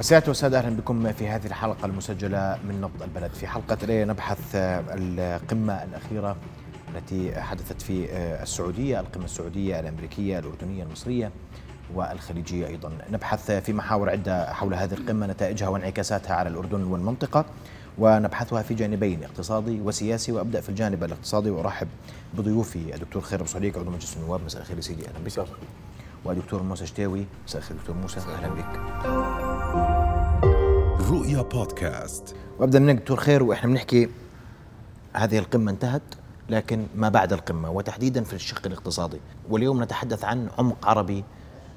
سيادة والسادة أهلا بكم في هذه الحلقة المسجلة من نبض البلد. في حلقة الليلة نبحث القمة الأخيرة التي حدثت في السعودية القمة السعودية الأمريكية الأردنية المصرية والخليجية أيضا. نبحث في محاور عدة حول هذه القمة نتائجها وانعكاساتها على الأردن والمنطقة ونبحثها في جانبين اقتصادي وسياسي. وأبدأ في الجانب الاقتصادي وأرحب بضيوفي الدكتور خير أبو صديق عضو مجلس النواب. مساء الخير سيدي أهلا بك. ودكتور موسى شتاوي. مساء الخير دكتور موسى. أهلا بك. رؤيا بودكاست. وابدا منك دكتور خير وإحنا بنحكي هذه القمة انتهت لكن ما بعد القمة وتحديدا في الشق الاقتصادي. واليوم نتحدث عن عمق عربي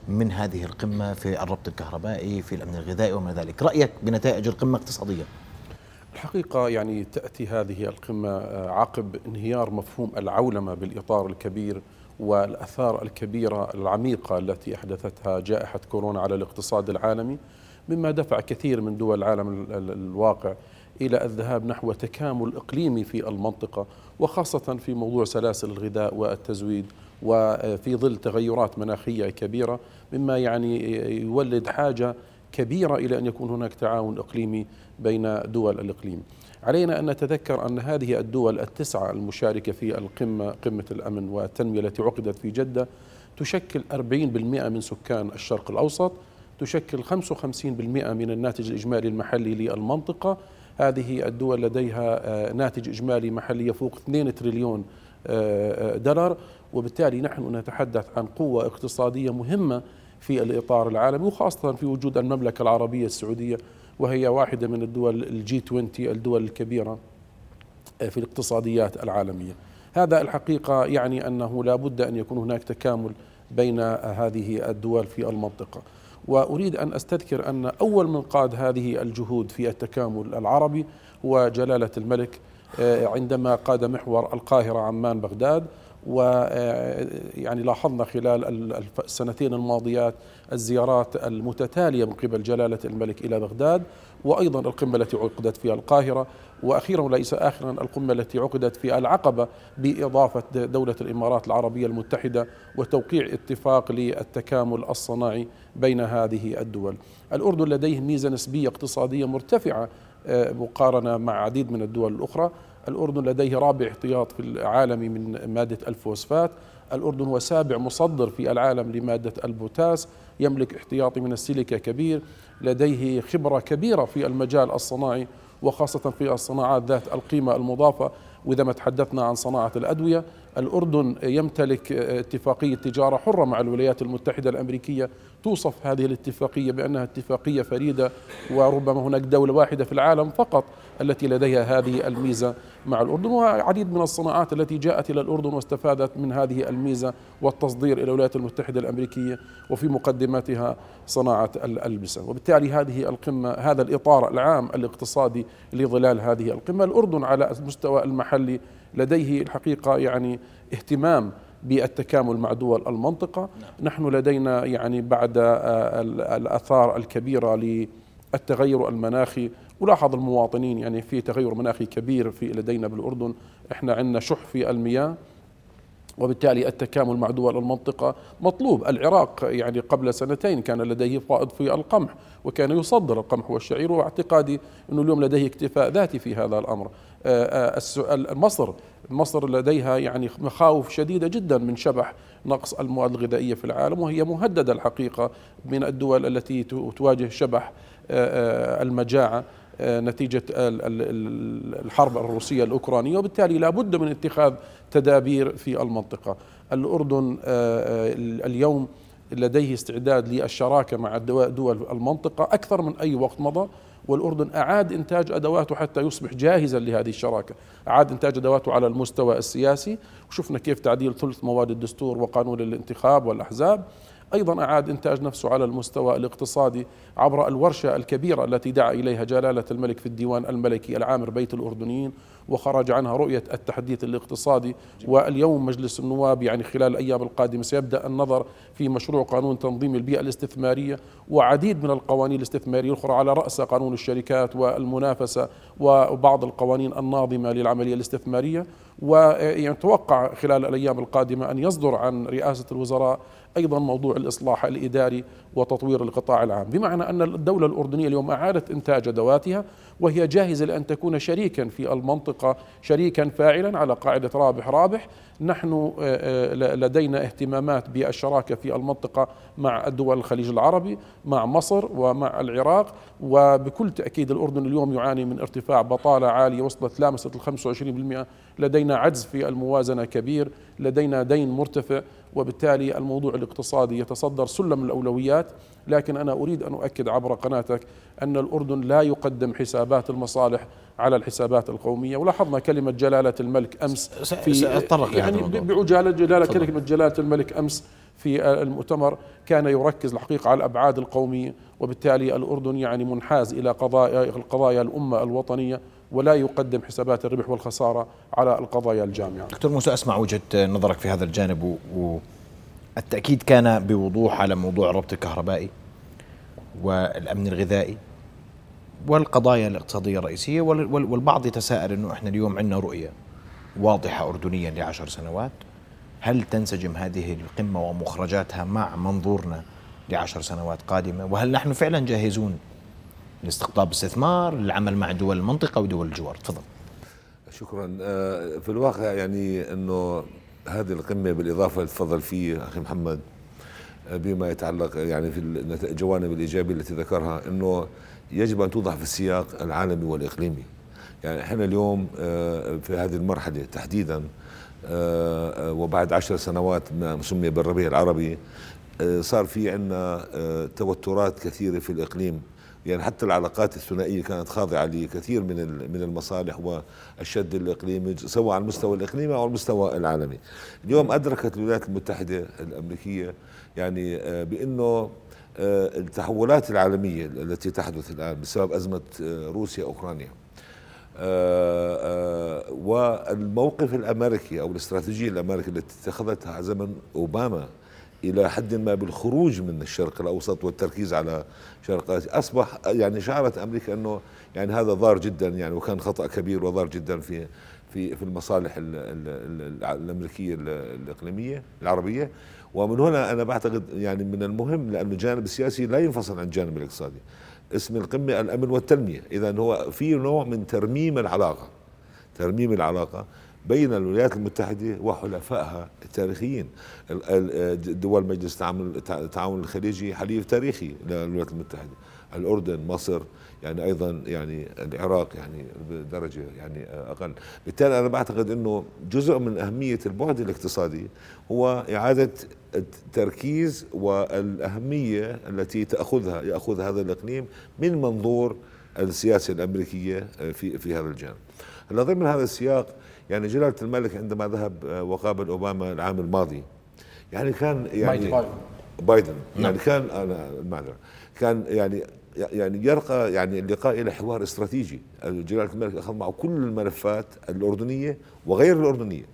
من هذه القمة في الربط الكهربائي في الأمن الغذائي وما ذلك. رأيك بنتائج القمة اقتصاديا؟ الحقيقة يعني تأتي هذه القمة آه، عقب انهيار مفهوم العولمة بالإطار الكبير والأثار الكبيرة العميقة التي أحدثتها جائحة كورونا على الاقتصاد العالمي مما دفع كثير من دول العالم الواقع إلى الذهاب نحو تكامل إقليمي في المنطقة وخاصة في موضوع سلاسل الغذاء والتزويد وفي ظل تغيرات مناخية كبيرة مما يعني يولد حاجة كبيرة إلى أن يكون هناك تعاون إقليمي بين دول الإقليم. علينا أن نتذكر أن هذه الدول التسعة المشاركة في القمة قمة الأمن والتنمية التي عقدت في جدة تشكل 40% من سكان الشرق الأوسط تشكل 55% من الناتج الإجمالي المحلي للمنطقة. هذه الدول لديها آه، ناتج إجمالي محلي يفوق 2 تريليون آه، آه، دولار. وبالتالي نحن نتحدث عن قوة اقتصادية مهمة في الإطار العالمي وخاصة في وجود المملكة العربية السعودية. وهي واحدة من الدول الجي 20 الدول الكبيرة في الاقتصاديات العالمية. هذا الحقيقة يعني أنه لا بد أن يكون هناك تكامل بين هذه الدول في المنطقة. وأريد أن أستذكر أن أول من قاد هذه الجهود في التكامل العربي هو جلالة الملك آه، عندما قاد محور القاهرة عمان بغداد. ويعني لاحظنا خلال السنتين الماضيات الزيارات المتتالية من قبل جلالة الملك إلى بغداد وأيضا القمة التي عقدت في القاهرة وأخيرا وليس آخرا القمة التي عقدت في العقبة بإضافة دولة الإمارات العربية المتحدة وتوقيع اتفاق للتكامل الصناعي بين هذه الدول. الأردن لديه ميزة نسبية اقتصادية مرتفعة آه، مقارنة مع عديد من الدول الأخرى الأردن لديه رابع احتياط في العالم من مادة الفوسفات. الأردن هو سابع مصدر في العالم لمادة البوتاس. يملك احتياطي من السيليكا كبير. لديه خبرة كبيرة في المجال الصناعي وخاصة في الصناعات ذات القيمة المضافة. وإذا ما تحدثنا عن صناعة الأدوية الأردن يمتلك اتفاقية تجارة حرة مع الولايات المتحدة الأمريكية توصف هذه الاتفاقية بأنها اتفاقية فريدة وربما هناك دولة واحدة في العالم فقط التي لديها هذه الميزة مع الأردن وعديد من الصناعات التي جاءت إلى الأردن واستفادت من هذه الميزة والتصدير إلى الولايات المتحدة الأمريكية وفي مقدمتها صناعة الألبسة. وبالتالي هذه القمة هذا الإطار العام الاقتصادي لظلال هذه القمة. الأردن على المستوى المحلي لديه الحقيقة يعني اهتمام بالتكامل مع دول المنطقة. نحن لدينا يعني بعد آه، الأثار الكبيرة للتغير المناخي. ولاحظ المواطنين يعني في تغير مناخي كبير في لدينا بالأردن. إحنا عندنا شح في المياه. وبالتالي التكامل مع دول المنطقة مطلوب. العراق يعني قبل سنتين كان لديه فائض في القمح وكان يصدر القمح والشعير واعتقادي أنه اليوم لديه اكتفاء ذاتي في هذا الأمر. آه، آه، مصر مصر لديها يعني مخاوف شديدة جدا من شبح نقص المواد الغذائية في العالم وهي مهددة الحقيقة من الدول التي تواجه شبح آه، المجاعة. نتيجة الحرب الروسية الأوكرانية وبالتالي لا بد من اتخاذ تدابير في المنطقة. الأردن اليوم لديه استعداد للشراكة مع دول المنطقة أكثر من أي وقت مضى والأردن أعاد إنتاج أدواته حتى يصبح جاهزا لهذه الشراكة. أعاد إنتاج أدواته على المستوى السياسي. وشفنا كيف تعديل ثلث مواد الدستور وقانون الانتخاب والأحزاب. أيضا أعاد إنتاج نفسه على المستوى الاقتصادي عبر الورشة الكبيرة التي دعا إليها جلالة الملك في الديوان الملكي العامر بيت الأردنيين وخرج عنها رؤية التحديث الاقتصادي. واليوم مجلس النواب يعني خلال الأيام القادمة سيبدأ النظر في مشروع قانون تنظيم البيئة الاستثمارية وعديد من القوانين الاستثمارية الأخرى على رأس قانون الشركات والمنافسة وبعض القوانين الناظمة للعملية الاستثمارية. ويتوقع خلال الأيام القادمة أن يصدر عن رئاسة الوزراء أيضا موضوع الإصلاح الإداري وتطوير القطاع العام، بمعنى أن الدولة الأردنية اليوم أعادت إنتاج أدواتها وهي جاهزة لأن تكون شريكا في المنطقة، شريكا فاعلا على قاعدة رابح رابح، نحن آه، آه، لدينا اهتمامات بالشراكة في المنطقة مع الدول الخليج العربي، مع مصر ومع العراق، وبكل تأكيد الأردن اليوم يعاني من ارتفاع بطالة عالية وصلت لامست ال 25%، لدينا عجز في الموازنة كبير، لدينا دين مرتفع وبالتالي الموضوع الاقتصادي يتصدر سلم الأولويات. لكن أنا أريد أن أؤكد عبر قناتك أن الأردن لا يقدم حسابات المصالح على الحسابات القومية. ولاحظنا كلمة جلالة الملك أمس في سأتطرق يعني بعجاله جلالة كلمة جلالة الملك أمس في المؤتمر كان يركز الحقيقة على الأبعاد القومية وبالتالي الأردن يعني منحاز إلى قضايا القضايا الأمة الوطنية. ولا يقدم حسابات الربح والخسارة على القضايا الجامعة. دكتور موسى أسمع وجهة نظرك في هذا الجانب والتأكيد كان بوضوح على موضوع الربط الكهربائي والأمن الغذائي والقضايا الاقتصادية الرئيسية والبعض يتساءل أنه إحنا اليوم عندنا رؤية واضحة أردنيا لعشر سنوات. هل تنسجم هذه القمة ومخرجاتها مع منظورنا لعشر سنوات قادمة؟ وهل نحن فعلا جاهزون لاستقطاب استثمار للعمل مع دول المنطقة ودول الجوار. تفضل. شكرا. آه، في الواقع يعني إنه هذه القمة بالإضافة اللي تفضل فيه أخي محمد آه، بما يتعلق يعني في الجوانب الإيجابية التي ذكرها إنه يجب أن توضع في السياق العالمي والإقليمي. يعني إحنا اليوم آه، في هذه المرحلة تحديدا وبعد عشر سنوات ما سمي بالربيع العربي صار في عندنا توترات كثيرة في الإقليم. يعني حتى العلاقات الثنائية كانت خاضعة لكثير من من المصالح والشد الإقليمي سواء على المستوى الإقليمي أو على المستوى العالمي. اليوم أدركت الولايات المتحدة الأمريكية يعني آه، بأنه آه، التحولات العالمية التي تحدث الآن بسبب أزمة آه، روسيا أوكرانيا والموقف الأمريكي أو الاستراتيجية الأمريكية التي اتخذتها زمن أوباما إلى حد ما بالخروج من الشرق الأوسط والتركيز على شرق اسيا أصبح يعني شعرت أمريكا أنه يعني هذا ضار جدا يعني وكان خطأ كبير وضار جدا في في في المصالح ال ال الأمريكية الإقليمية العربية. ومن هنا أنا بعتقد يعني من المهم لأن الجانب السياسي لا ينفصل عن الجانب الاقتصادي. اسم القمة الأمن والتنمية. اذا هو في نوع من ترميم العلاقة. ترميم العلاقة. بين الولايات المتحدة وحلفائها التاريخيين. دول مجلس التعاون الخليجي حليف تاريخي للولايات المتحدة. الأردن مصر يعني أيضا يعني العراق يعني بدرجة يعني أقل. بالتالي أنا بعتقد أنه جزء من أهمية البعد الاقتصادي هو إعادة التركيز والأهمية التي تأخذها يأخذ هذا الإقليم من منظور السياسة الأمريكية في في هذا الجانب. هلا ضمن هذا السياق يعني جلالة الملك عندما ذهب آه، وقابل أوباما العام الماضي يعني كان يعني بايدن, بايدن. يعني نعم. كان أنا المعذرة. كان يعني يعني يرقى يعني اللقاء إلى حوار استراتيجي. جلالة الملك أخذ معه كل الملفات الأردنية وغير الأردنية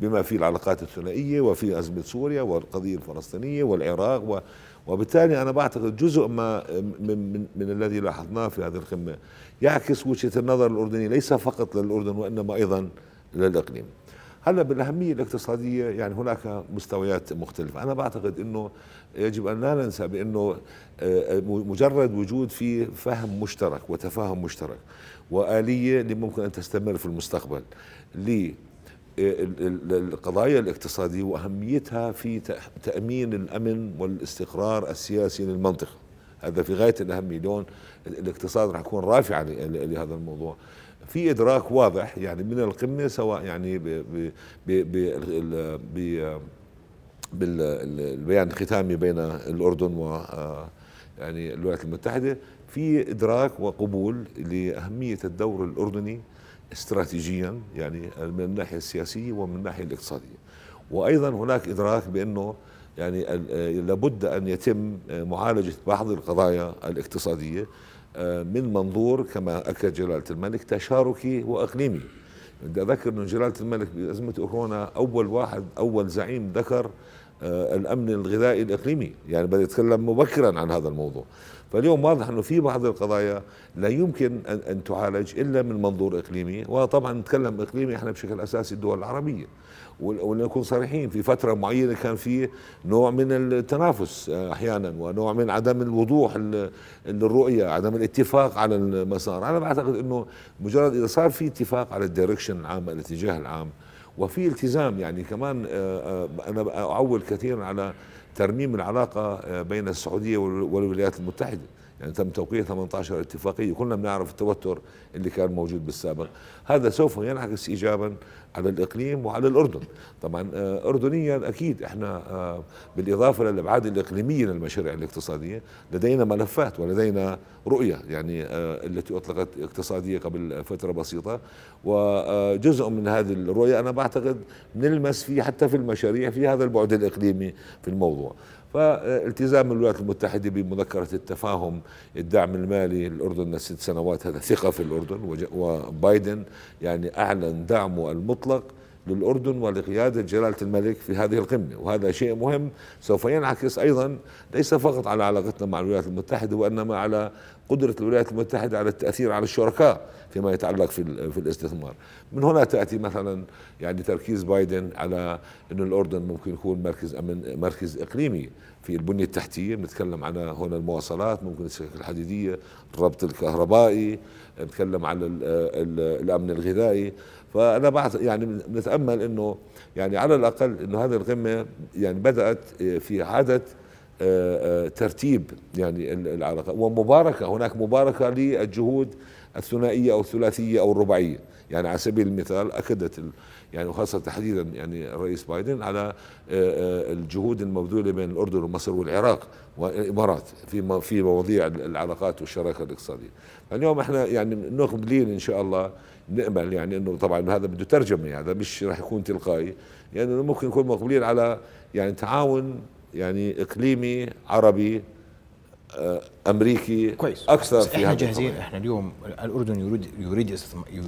بما في العلاقات الثنائية وفي أزمة سوريا والقضية الفلسطينية والعراق و وبالتالي أنا بعتقد جزء ما من, من, من الذي لاحظناه في هذه القمة يعكس وجهة النظر الأردنية ليس فقط للأردن وإنما أيضا للإقليم. هلا بالأهمية الاقتصادية يعني هناك مستويات مختلفة. أنا بعتقد إنه يجب أن لا ننسى بإنه آه، مجرد وجود في فهم مشترك وتفاهم مشترك وآلية اللي ممكن أن تستمر في المستقبل القضايا الاقتصادية وأهميتها في تأمين الأمن والاستقرار السياسي للمنطقة. هذا في غاية الأهمية. اليوم الاقتصاد راح يكون رافعا لهذا الموضوع. في إدراك واضح يعني من القمة سواء يعني ب ب ب بالبيان الختامي بين الأردن و يعني الولايات المتحدة. في إدراك وقبول لأهمية الدور الأردني استراتيجيا يعني من الناحية السياسية ومن الناحية الاقتصادية. وأيضا هناك إدراك بأنه يعني لابد أن يتم معالجة بعض القضايا الاقتصادية من منظور كما أكد جلالة الملك تشاركي وأقليمي. بدي أذكر إنه جلالة الملك بأزمة كورونا أول واحد أول زعيم ذكر آه، الأمن الغذائي الإقليمي. يعني بده يتكلم مبكرا عن هذا الموضوع. فاليوم واضح إنه في بعض القضايا لا يمكن ان, أن تعالج إلا من منظور إقليمي. وطبعا نتكلم إقليمي إحنا بشكل أساسي الدول العربية. ولنكون صريحين في فترة معينة كان في نوع من التنافس آه، أحيانا ونوع من عدم الوضوح الرؤية عدم الاتفاق على المسار. أنا بعتقد إنه مجرد إذا صار في اتفاق على الدايركشن العام الاتجاه العام وفي التزام يعني كمان آه، آه، أنا اعول كثيرا على ترميم العلاقة بين السعودية والولايات المتحدة. يعني تم توقيع 18 اتفاقية كلنا بنعرف التوتر اللي كان موجود بالسابق. هذا سوف ينعكس ايجابا على الإقليم وعلى الأردن. طبعا آه، اردنيا أكيد إحنا آه، بالإضافة للابعاد الإقليمية للمشاريع الاقتصادية لدينا ملفات ولدينا رؤية يعني آه، التي أطلقت اقتصادية قبل فترة بسيطة. وجزء من هذه الرؤية أنا بعتقد نلمس فيه حتى في المشاريع في هذا البعد الإقليمي في الموضوع. فالتزام الولايات المتحدة بمذكرة التفاهم الدعم المالي للأردن ست سنوات هذا ثقة في الأردن وبايدن يعني أعلن دعمه المطلق. للأردن ولقيادة جلالة الملك في هذه القمة وهذا شيء مهم سوف ينعكس أيضا ليس فقط على علاقتنا مع الولايات المتحدة وإنما على قدرة الولايات المتحدة على التأثير على الشركاء فيما يتعلق في في الاستثمار. من هنا تأتي مثلا يعني تركيز بايدن على أن الأردن ممكن يكون مركز أمن مركز إقليمي في البنية التحتية. بنتكلم عن هنا المواصلات ممكن السكك الحديدية الربط الكهربائي نتكلم على الأمن الغذائي. فأنا بعد يعني نتأمل أنه يعني على الأقل أنه هذه القمة يعني بدأت في عادة آه، آه، ترتيب يعني العلاقة. ومباركة هناك مباركة للجهود الثنائية أو الثلاثية أو الرباعية. يعني على سبيل المثال أكدت يعني وخاصة تحديدا يعني الرئيس بايدن على آه، الجهود المبذولة بين الأردن ومصر والعراق والإمارات في في مواضيع العلاقات والشراكة الاقتصادية. اليوم إحنا يعني نقبلين إن شاء الله نأمل يعني إنه طبعا هذا بده ترجمة هذا مش راح يكون تلقائي. يعني ممكن نكون مقبلين على يعني تعاون يعني إقليمي عربي آه، أمريكي كويس. أكثر في إحنا جاهزين إحنا اليوم الأردن يريد يريد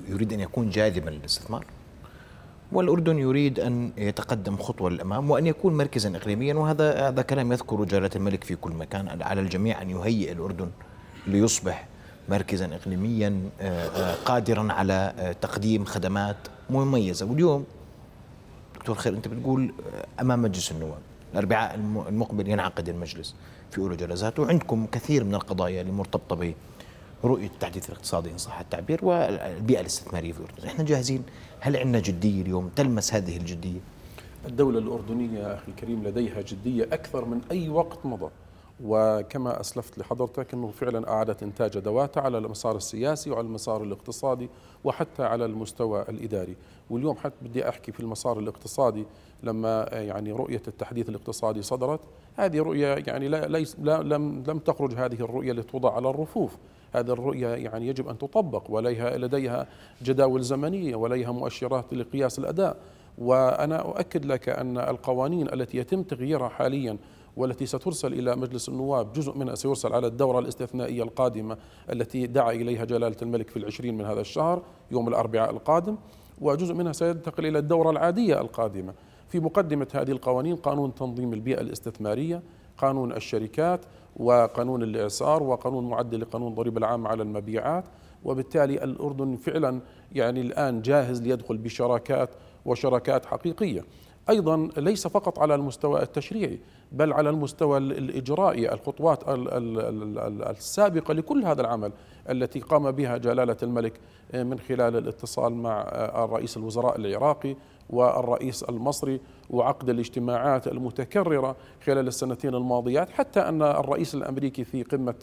يريد أن يكون جاذبا للاستثمار والأردن يريد أن يتقدم خطوة للأمام وأن يكون مركزا اقليميا وهذا هذا كلام يذكره جلالة الملك في كل مكان على الجميع أن يهيئ الأردن ليصبح مركزا اقليميا آه، آه، قادرا على تقديم خدمات مميزة واليوم دكتور خير أنت بتقول أمام مجلس النواب الأربعاء المقبل ينعقد المجلس في أولى جلساته وعندكم كثير من القضايا المرتبطه برؤية التحديث الاقتصادي إن صح التعبير والبيئة الاستثمارية في الاردن، إحنا جاهزين؟ هل عندنا جدية اليوم تلمس هذه الجدية؟ الدولة الأردنية أخي الكريم لديها جدية أكثر من أي وقت مضى وكما أسلفت لحضرتك أنه فعلا أعادت إنتاج أدواتها على المسار السياسي وعلى المسار الاقتصادي وحتى على المستوى الإداري. واليوم حتى بدي أحكي في المسار الاقتصادي لما يعني رؤية التحديث الاقتصادي صدرت. هذه رؤية يعني لا ليس لا لم لم تخرج هذه الرؤية لتوضع على الرفوف. هذه الرؤية يعني يجب أن تطبق. وليها لديها جداول زمنية وليها مؤشرات لقياس الأداء. وأنا أؤكد لك أن القوانين التي يتم تغييرها حاليا والتي سترسل إلى مجلس النواب جزء منها سيرسل على الدورة الاستثنائية القادمة التي دعا إليها جلالة الملك في العشرين من هذا الشهر يوم الأربعاء القادم وجزء منها سينتقل إلى الدورة العادية القادمة. في مقدمة هذه القوانين قانون تنظيم البيئة الاستثمارية قانون الشركات وقانون الإعصار وقانون معدل لقانون الضريبة العامة على المبيعات. وبالتالي الأردن فعلا يعني الآن جاهز ليدخل بشراكات وشراكات حقيقية. أيضا ليس فقط على المستوى التشريعي بل على المستوى الإجرائي الخطوات السابقة لكل هذا العمل التي قام بها جلالة الملك من خلال الاتصال مع الرئيس الوزراء العراقي والرئيس المصري وعقد الاجتماعات المتكررة خلال السنتين الماضيات حتى أن الرئيس الأمريكي في قمة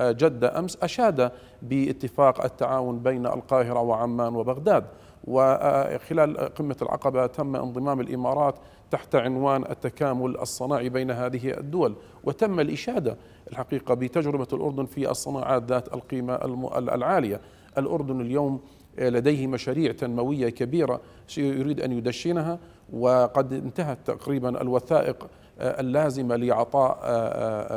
جدة أمس أشاد باتفاق التعاون بين القاهرة وعمان وبغداد. وخلال قمة العقبة تم انضمام الإمارات تحت عنوان التكامل الصناعي بين هذه الدول. وتم الإشادة الحقيقة بتجربة الأردن في الصناعات ذات القيمة العالية. الأردن اليوم لديه مشاريع تنموية كبيرة يريد أن يدشنها وقد انتهت تقريبا الوثائق اللازمة لإعطاء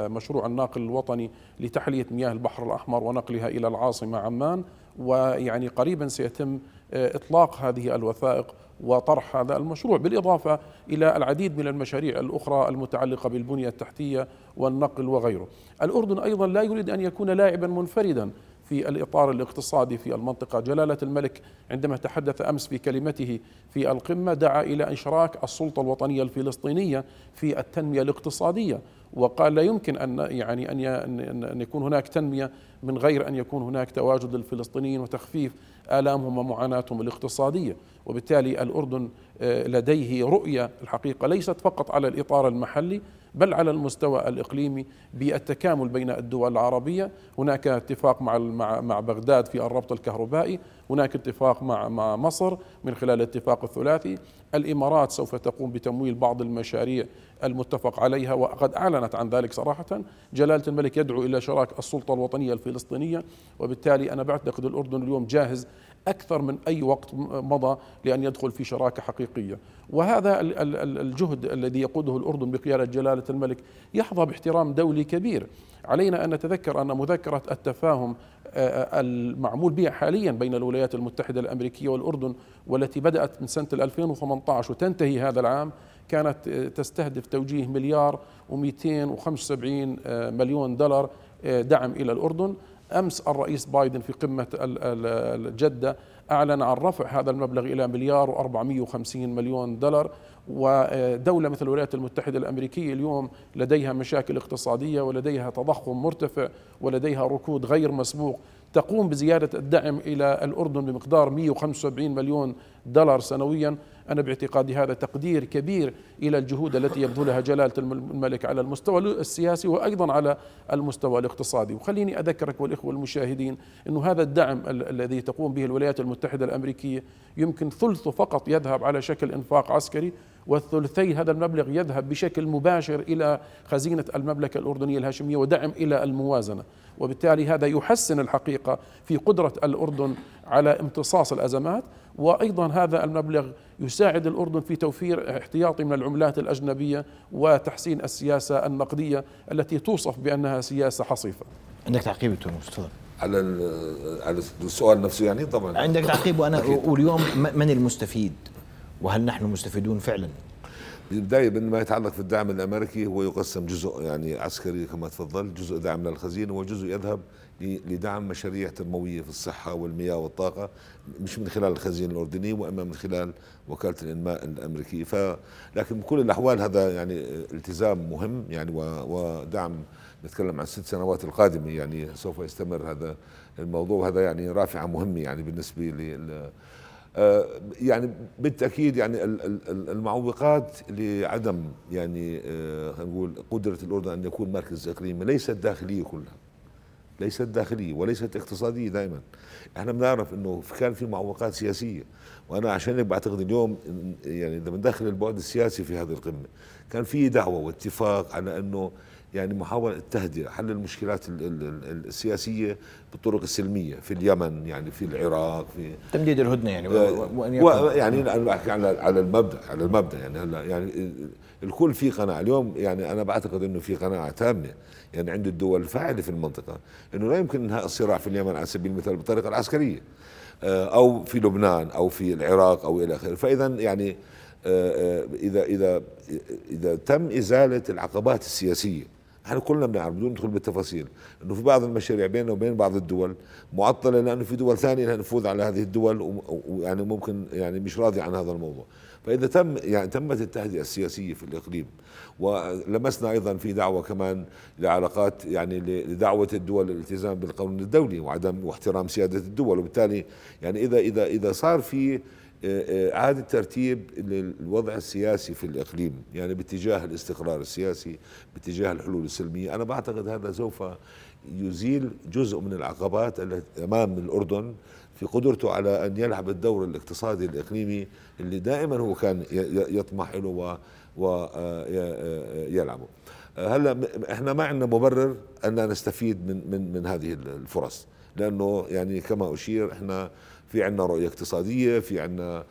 مشروع الناقل الوطني لتحلية مياه البحر الأحمر ونقلها إلى العاصمة عمان. ويعني قريبا سيتم إطلاق هذه الوثائق وطرح هذا المشروع بالإضافة إلى العديد من المشاريع الأخرى المتعلقة بالبنية التحتية والنقل وغيره. الأردن أيضا لا يريد أن يكون لاعبا منفردا في الإطار الاقتصادي في المنطقة. جلالة الملك عندما تحدث أمس في كلمته في القمة دعا إلى إشراك السلطة الوطنية الفلسطينية في التنمية الاقتصادية وقال لا يمكن أن يعني أن أن يكون هناك تنمية من غير أن يكون هناك تواجد الفلسطينيين وتخفيف آلامهم ومعاناتهم الاقتصادية. وبالتالي الأردن آه، لديه رؤية الحقيقة ليست فقط على الإطار المحلي بل على المستوى الإقليمي بالتكامل بين الدول العربية. هناك اتفاق مع مع بغداد في الربط الكهربائي. هناك اتفاق مع مع مصر من خلال الاتفاق الثلاثي. الإمارات سوف تقوم بتمويل بعض المشاريع المتفق عليها وقد أعلنت عن ذلك صراحة. جلالة الملك يدعو إلى شراك السلطة الوطنية الفلسطينية. وبالتالي أنا بعتقد الأردن اليوم جاهز أكثر من أي وقت مضى لأن يدخل في شراكة حقيقية. وهذا الجهد الذي يقوده الأردن بقيادة جلالة الملك يحظى باحترام دولي كبير. علينا أن نتذكر أن مذكرة التفاهم آه، المعمول بها حاليا بين الولايات المتحدة الأمريكية والأردن والتي بدأت من سنة 2018 وتنتهي هذا العام كانت تستهدف توجيه مليار و275 آه، مليون دولار آه، دعم إلى الأردن. أمس الرئيس بايدن في قمة جده أعلن عن رفع هذا المبلغ إلى مليار و450 مليون دولار ودولة مثل الولايات المتحدة الأمريكية اليوم لديها مشاكل اقتصادية ولديها تضخم مرتفع ولديها ركود غير مسبوق. تقوم بزيادة الدعم إلى الأردن بمقدار 175 مليون دولار سنويا. أنا باعتقادي هذا تقدير كبير إلى الجهود التي يبذلها جلالة الملك على المستوى السياسي وأيضا على المستوى الاقتصادي. وخليني أذكرك والإخوة المشاهدين أنه هذا الدعم الذي تقوم به الولايات المتحدة الأمريكية يمكن ثلثه فقط يذهب على شكل إنفاق عسكري والثلثي هذا المبلغ يذهب بشكل مباشر إلى خزينة المملكة الأردنية الهاشمية ودعم إلى الموازنة. وبالتالي هذا يحسن الحقيقة في قدرة الأردن على امتصاص الأزمات. وأيضا هذا المبلغ يساعد الأردن في توفير احتياطي من العملات الأجنبية وتحسين السياسة النقدية التي توصف بأنها سياسة حصيفة. عندك تعقيب دكتور تفضل على على السؤال نفسه يعني؟ طبعا. عندك تعقيب وأنا واليوم من المستفيد؟ وهل نحن مستفيدون فعلا؟ بالبداية ما يتعلق في الدعم الأمريكي هو يقسم جزء يعني عسكري كما تفضل جزء دعم للخزينة وجزء يذهب لدعم مشاريع تنموية في الصحة والمياه والطاقة مش من خلال الخزينة الأردنية وإما من خلال وكالة الإنماء الأمريكية. ف لكن بكل الأحوال هذا يعني التزام مهم يعني ودعم نتكلم عن ست سنوات القادمة يعني سوف يستمر هذا الموضوع وهذا يعني رافعة مهمة يعني بالنسبة لل آه، يعني بالتأكيد يعني المعوقات لعدم يعني آه، خلينا نقول قدرة الأردن أن يكون مركز إقليمي ليست داخلية كلها. ليست داخلية وليست اقتصادية دائما إحنا بنعرف إنه كان في معوقات سياسية وأنا عشان هيك بعتقد اليوم يعني إذا بندخل البعد السياسي في هذه القمة. كان في دعوة واتفاق على إنه يعني محاولة التهدئة حل المشكلات السياسية بالطرق السلمية في اليمن يعني في العراق في تمديد الهدنة يعني و... يعني أنا بحكي على على المبدأ على المبدأ يعني هلا يعني الكل في قناعة. اليوم يعني أنا بعتقد أنه في قناعة تامة يعني عند الدول الفاعلة في المنطقة أنه لا يمكن إنهاء الصراع في اليمن على سبيل المثال بالطريقة العسكرية آه، أو في لبنان أو في العراق أو إلى آخره. فإذا يعني آه، آه، إذا إذا إذا تم إزالة العقبات السياسية إحنا كلنا بنعرف بدون ندخل بالتفاصيل. إنه في بعض المشاريع بيننا وبين بعض الدول معطلة لأنه في دول ثانية لها نفوذ على هذه الدول ويعني ممكن يعني مش راضي عن هذا الموضوع. فإذا تم يعني تمت التهدئة السياسية في الإقليم ولمسنا أيضا في دعوة كمان لعلاقات يعني لدعوة الدول للالتزام بالقانون الدولي وعدم واحترام سيادة الدول. وبالتالي يعني اذا اذا إذا صار في إعادة ترتيب للوضع السياسي في الإقليم يعني باتجاه الاستقرار السياسي باتجاه الحلول السلمية. أنا بعتقد هذا سوف يزيل جزء من العقبات التي أمام الأردن في قدرته على أن يلعب الدور الاقتصادي الإقليمي اللي دائما هو كان يطمح له ويلعبه هلأ إحنا ما عندنا مبرر أن نستفيد من من من هذه الفرص لأنه يعني كما أشير إحنا في عندنا رؤية اقتصادية في عندنا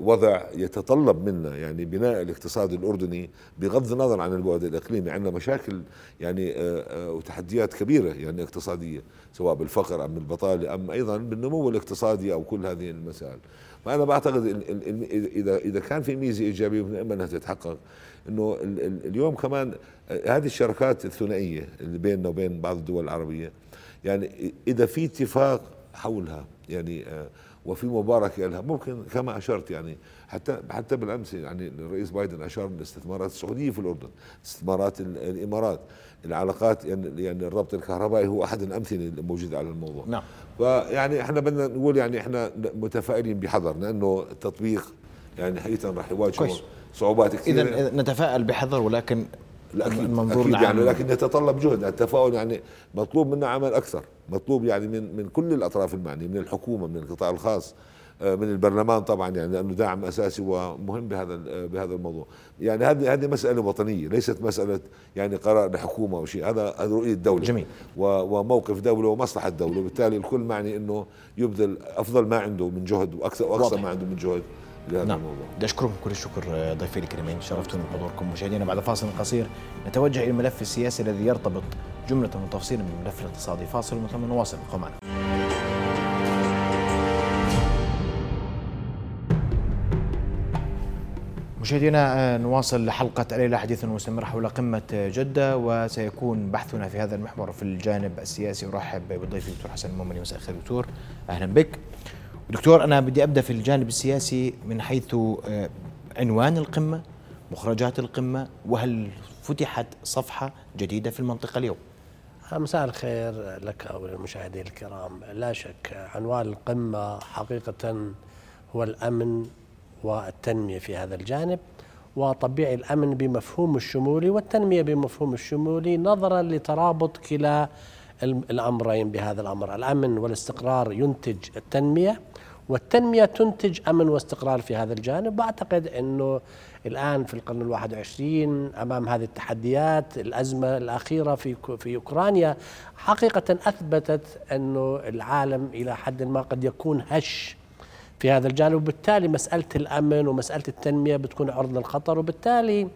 وضع يتطلب منا يعني بناء الاقتصاد الأردني بغض النظر عن البعد الإقليمي. عندنا مشاكل يعني وتحديات كبيرة يعني اقتصادية سواء بالفقر أم بالبطالة أم أيضا بالنمو الاقتصادي أو كل هذه المسائل. فأنا بعتقد إذا إذا كان في ميزة إيجابية بنأمل إنها تتحقق إنه اليوم كمان هذه الشراكات الثنائية اللي بيننا وبين بعض الدول العربية يعني إذا في اتفاق حولها يعني وفي مباركه لها ممكن كما أشرت يعني حتى حتى بالأمس يعني الرئيس بايدن أشار بالاستثمارات السعودية في الأردن استثمارات الإمارات العلاقات يعني, يعني الربط الكهربائي هو أحد الأمثلة الموجودة على الموضوع. نعم. فيعني إحنا بدنا نقول يعني إحنا متفائلين بحذر لأنه التطبيق يعني حقيقة راح يواجه صعوبات كثيرة. إذا نتفائل بحذر ولكن أكيد المنظور أكيد يعني لكن يتطلب جهد التفاؤل يعني مطلوب منا عمل أكثر مطلوب يعني من من كل الأطراف المعنيه من الحكومة من القطاع الخاص آه، من البرلمان طبعا يعني لأنه داعم أساسي ومهم بهذا بهذا الموضوع. يعني هذه هذه مسألة وطنية ليست مسألة يعني قرار لحكومة أو شيء هذا رؤية دولة. جميل. وموقف دولة ومصلحة دولة وبالتالي الكل معني إنه يبذل أفضل ما عنده من جهد وأكثر وأقصى ما عنده من جهد. نعم. بدي أشكركم كل الشكر آه، ضيفي الكريمين شرفتوني بحضوركم مشاهدينا بعد فاصل قصير. نتوجه إلى الملف السياسي الذي يرتبط جملة وتفصيلا من الملف الاقتصادي. فاصل ثم نواصل ابقوا معنا. مشاهدينا آه، نواصل حلقة الليلة حديثا مستمر حول قمة جدة وسيكون بحثنا في هذا المحور في الجانب السياسي. أرحب بضيفي الدكتور حسن المؤمني مساء الخير دكتور. أهلا بك. دكتور أنا بدي أبدأ في الجانب السياسي من حيث آه، عنوان القمة مخرجات القمة وهل فتحت صفحة جديدة في المنطقة اليوم؟ مساء الخير لك وللمشاهدين الكرام. لا شك عنوان القمة حقيقة هو الأمن والتنمية في هذا الجانب وطبيعي الأمن بمفهوم الشمولي والتنمية بمفهوم الشمولي نظرا لترابط كلا الأمرين بهذا الأمر. الأمن والاستقرار ينتج التنمية والتنمية تنتج أمن واستقرار في هذا الجانب. وأعتقد أنه الآن في القرن الواحد وعشرين أمام هذه التحديات الأزمة الأخيرة في في أوكرانيا حقيقة أثبتت أنه العالم إلى حد ما قد يكون هش في هذا الجانب. وبالتالي مسألة الأمن ومسألة التنمية بتكون عرضة للخطر. وبالتالي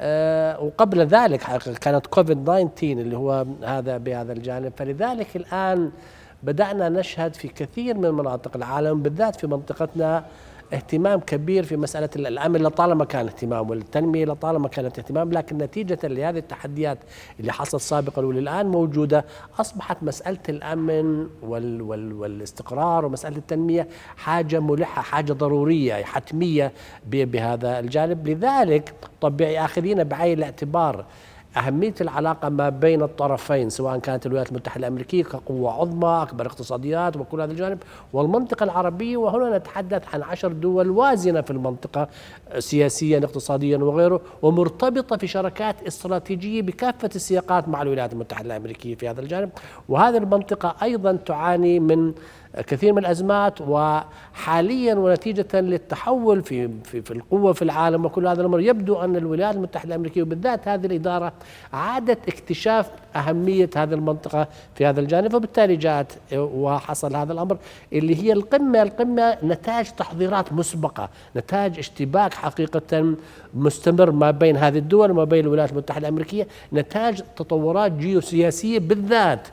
آه وقبل ذلك كانت كوفيد 19 اللي هو هذا بهذا الجانب. فلذلك الآن بدأنا نشهد في كثير من مناطق العالم بالذات في منطقتنا اهتمام كبير في مسألة الأمن لطالما كان اهتمام والتنمية لطالما كانت اهتمام لكن نتيجة لهذه التحديات اللي حصلت سابقا وللآن موجودة أصبحت مسألة الأمن وال وال والاستقرار ومسألة التنمية حاجة ملحة حاجة ضرورية حتمية بهذا الجانب. لذلك طبيعي آخذين بعين الاعتبار أهمية العلاقة ما بين الطرفين سواء كانت الولايات المتحدة الأمريكية كقوة عظمى أكبر اقتصاديات وكل هذا الجانب والمنطقة العربية وهنا نتحدث عن عشر دول وازنة في المنطقة سياسيا اقتصاديا وغيره ومرتبطة في شراكات استراتيجية بكافة السياقات مع الولايات المتحدة الأمريكية في هذا الجانب. وهذه المنطقة أيضا تعاني من كثير من الأزمات وحاليا ونتيجة للتحول في في, في القوة في العالم وكل هذا الأمر يبدو أن الولايات المتحدة الأمريكية وبالذات هذه الإدارة عادت اكتشاف أهمية هذه المنطقة في هذا الجانب وبالتالي جاءت وحصل هذا الأمر اللي هي القمة القمة نتاج تحضيرات مسبقة نتاج اشتباك حقيقة مستمر ما بين هذه الدول وما بين الولايات المتحدة الأمريكية نتاج تطورات جيوسياسية بالذات.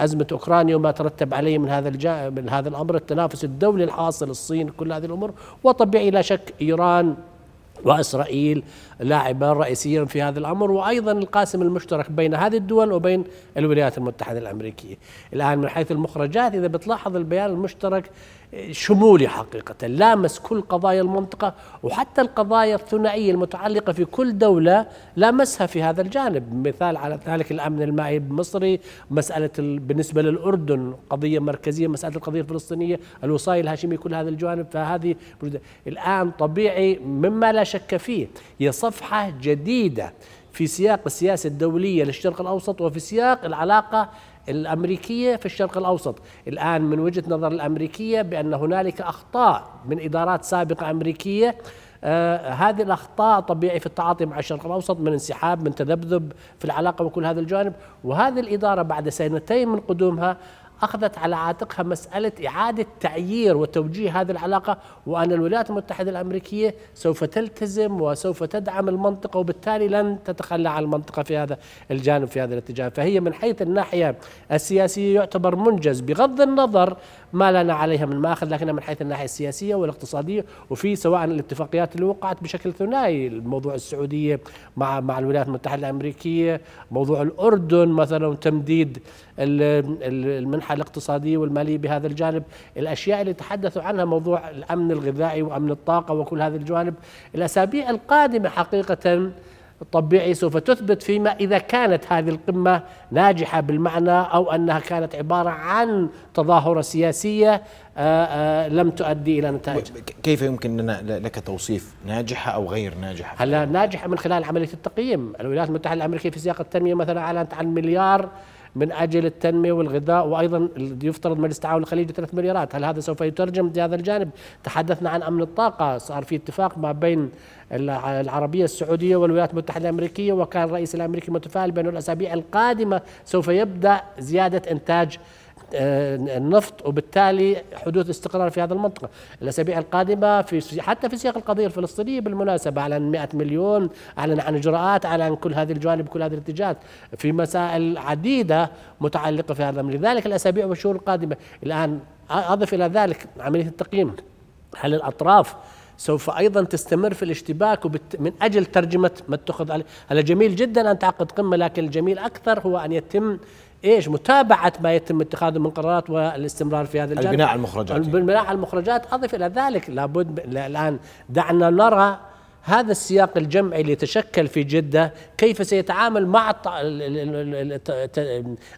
أزمة أوكرانيا وما ترتب عليه من هذا من هذا الأمر التنافس الدولي الحاصل الصين كل هذه الأمور وطبيعي لا شك إيران وإسرائيل لاعبان رئيسيا في هذا الأمر وأيضا القاسم المشترك بين هذه الدول وبين الولايات المتحدة الأمريكية. الآن من حيث المخرجات إذا بتلاحظ البيان المشترك شمولي حقيقة لامس كل قضايا المنطقة وحتى القضايا الثنائية المتعلقة في كل دولة لامسها في هذا الجانب. مثال على ذلك الأمن المائي المصري مسألة بالنسبة للأردن قضية مركزية مسألة القضية الفلسطينية الوصاية الهاشمية كل هذا الجوانب فهذه الآن طبيعي مما لا شك فيه هي صفحة جديدة في سياق السياسة الدولية للشرق الأوسط وفي سياق العلاقة الأمريكية في الشرق الأوسط، الآن من وجهة نظر الأمريكية بأن هنالك أخطاء من إدارات سابقة أمريكية. آه هذه الأخطاء طبيعي في التعاطي مع الشرق الأوسط من انسحاب من تذبذب في العلاقة وكل هذا الجانب، وهذه الإدارة بعد سنتين من قدومها أخذت على عاتقها مسألة إعادة تعيير وتوجيه هذه العلاقة وأن الولايات المتحدة الأمريكية سوف تلتزم وسوف تدعم المنطقة وبالتالي لن تتخلى عن المنطقة في هذا الجانب في هذا الاتجاه. فهي من حيث الناحية السياسية يعتبر منجز بغض النظر ما لنا عليها من مآخذ لكنها من حيث الناحية السياسية والاقتصادية وفي سواء الاتفاقيات اللي وقعت بشكل ثنائي الموضوع السعودية مع مع الولايات المتحدة الأمريكية موضوع الأردن مثلا تمديد المنحه الاقتصادية والمالية بهذا الجانب. الأشياء اللي تحدثوا عنها موضوع الأمن الغذائي وأمن الطاقة وكل هذه الجوانب الأسابيع القادمة حقيقة طبيعي سوف تثبت فيما إذا كانت هذه القمة ناجحة بالمعنى أو أنها كانت عبارة عن تظاهرة سياسية آآ آه، آآ آه، لم تؤدي إلى نتائج. كيف يمكن لنا لك توصيف ناجحة أو غير ناجحة؟ هلا ناجحة من خلال عملية التقييم. الولايات المتحدة الأمريكية في سياق التنمية مثلا أعلنت عن مليار من أجل التنمية والغذاء وأيضا يفترض مجلس التعاون الخليجي 3 مليارات، هل هذا سوف يترجم في هذا الجانب؟ تحدثنا عن أمن الطاقة، صار في اتفاق ما بين العربية السعودية والولايات المتحدة الأمريكية وكان الرئيس الأمريكي متفائل بأن الأسابيع القادمة سوف يبدأ زيادة إنتاج آه، النفط وبالتالي حدوث استقرار في هذه المنطقة. الأسابيع القادمة في حتى في سياق القضية الفلسطينية بالمناسبة أعلن 100 مليون أعلن عن إجراءات أعلن كل هذه الجوانب كل هذه الاتجاهات في مسائل عديدة متعلقة في هذا لذلك الأسابيع والشهور القادمة. الآن أضف إلى ذلك عملية التقييم. هل الأطراف سوف أيضا تستمر في الاشتباك وبت من أجل ترجمة ما اتخذ عليه، هذا جميل جدا أن تعقد قمة لكن الجميل أكثر هو أن يتم إيش؟ متابعة ما يتم اتخاذه من قرارات والاستمرار في هذا الجانب البناء على المخرجات. البناء على المخرجات. أضف إلى ذلك لابد الآن دعنا نرى هذا السياق الجمعي اللي يتشكل في جدة كيف سيتعامل مع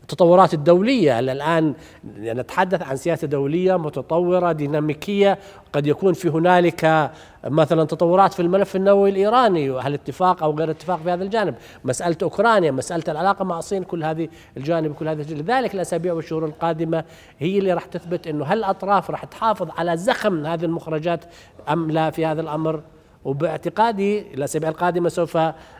التطورات الدولية. الآن نتحدث عن سياسة دولية متطورة ديناميكية. قد يكون في هنالك مثلا تطورات في الملف النووي الإيراني. هل اتفاق أو غير اتفاق في هذا الجانب؟ مسألة أوكرانيا مسألة العلاقة مع الصين كل هذه الجانب كل هذه لذلك الأسابيع والشهور القادمة هي اللي راح تثبت أنه هل الأطراف راح تحافظ على زخم هذه المخرجات أم لا في هذا الأمر؟ وباعتقادي الاسابيع القادمه سوف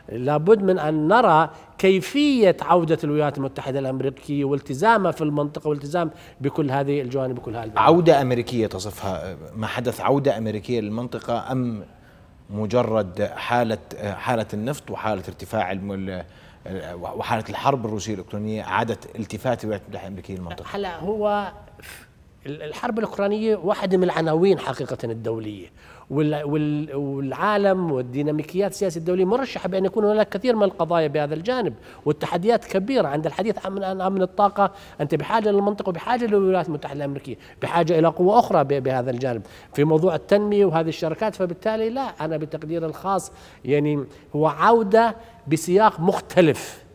لابد من أن نرى كيفية عودة الولايات المتحدة الأمريكية والتزامها في المنطقة والتزام بكل هذه الجوانب وكل هذه عودة أمريكية تصفها ما حدث عودة أمريكية للمنطقة أم مجرد حالة حالة النفط وحالة ارتفاع وحالة الحرب الروسية الأوكرانية عادت التفات الولايات المتحدة الأمريكية للمنطقة؟ هلا هو الحرب الأوكرانية واحدة من العناوين حقيقة الدولية. والعالم والديناميكيات السياسية الدولية مرشحة بأن يكون هناك كثير من القضايا بهذا الجانب والتحديات كبيرة عند الحديث عن أمن الطاقة أنت بحاجة للمنطقه وبحاجة للولايات المتحدة الأمريكية بحاجة إلى قوة أخرى بهذا الجانب. في موضوع التنمية وهذه الشركات فبالتالي لا أنا بتقدير الخاص يعني هو عودة بسياق مختلف.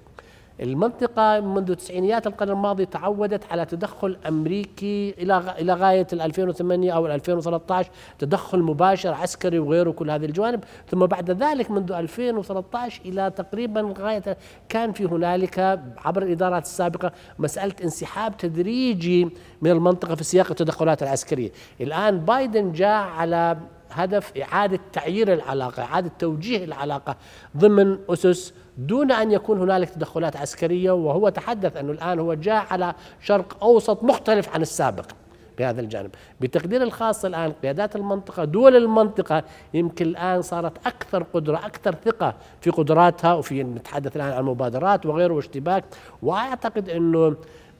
المنطقة منذ تسعينيات القرن الماضي تعودت على تدخل أمريكي إلى إلى غاية 2008 أو 2013 تدخل مباشر عسكري وغيره كل هذه الجوانب. ثم بعد ذلك منذ 2013 إلى تقريبا غاية كان في هنالك عبر الإدارات السابقة مسألة انسحاب تدريجي من المنطقة في سياق التدخلات العسكرية. الآن بايدن جاء على هدف إعادة تعيير العلاقة إعادة توجيه العلاقة ضمن أسس دون أن يكون هنالك تدخلات عسكرية وهو تحدث أنه الآن هو جاء على شرق أوسط مختلف عن السابق بهذا الجانب. بتقدير الخاص الآن قيادات المنطقة دول المنطقة يمكن الآن صارت أكثر قدرة أكثر ثقة في قدراتها وفي نتحدث الآن عن المبادرات وغيره واشتباك. وأعتقد أنه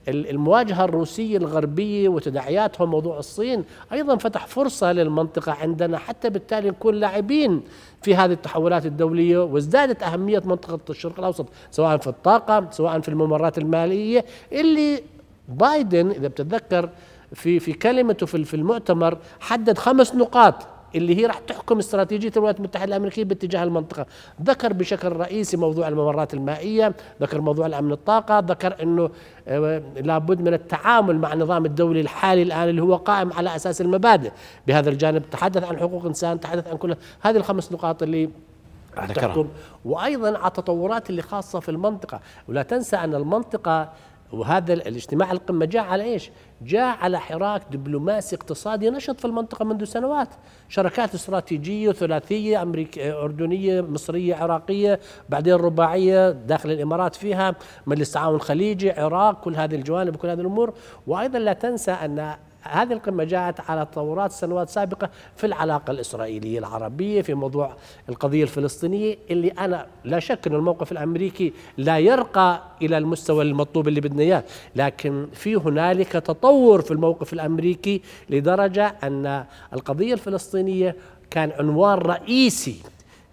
المواجهة الروسية الغربية وتداعياتها موضوع الصين أيضا فتح فرصة للمنطقة عندنا حتى بالتالي نكون لاعبين في هذه التحولات الدولية وازدادت أهمية منطقة الشرق الأوسط سواء في الطاقة سواء في الممرات المالية اللي بايدن إذا بتتذكر في في كلمته في المؤتمر حدد خمس نقاط اللي هي راح تحكم استراتيجية الولايات المتحدة الأمريكية باتجاه المنطقة. ذكر بشكل رئيسي موضوع الممرات المائية ذكر موضوع الأمن الطاقة ذكر إنه آه، لابد من التعامل مع النظام الدولي الحالي الآن اللي هو قائم على أساس المبادئ. بهذا الجانب تحدث عن حقوق الانسان تحدث عن كل هذه الخمس نقاط اللي تحكم. وأيضا على التطورات اللي خاصة في المنطقة. ولا تنسى أن المنطقة وهذا الاجتماع القمة جاء على إيش؟ جاء على حراك دبلوماسي اقتصادي نشط في المنطقة منذ سنوات. شراكات استراتيجية ثلاثية أمريكية أردنية مصرية عراقية بعدين رباعية داخل الإمارات فيها مجلس تعاون خليجي عراق كل هذه الجوانب وكل هذه الأمور. وأيضا لا تنسى أن هذه القمة جاءت على تطورات سنوات سابقة في العلاقة الإسرائيلية العربية في موضوع القضية الفلسطينية اللي أنا لا شك أن الموقف الأمريكي لا يرقى إلى المستوى المطلوب اللي بدنا إياه لكن في هنالك تطور في الموقف الأمريكي لدرجة أن القضية الفلسطينية كان عنوان رئيسي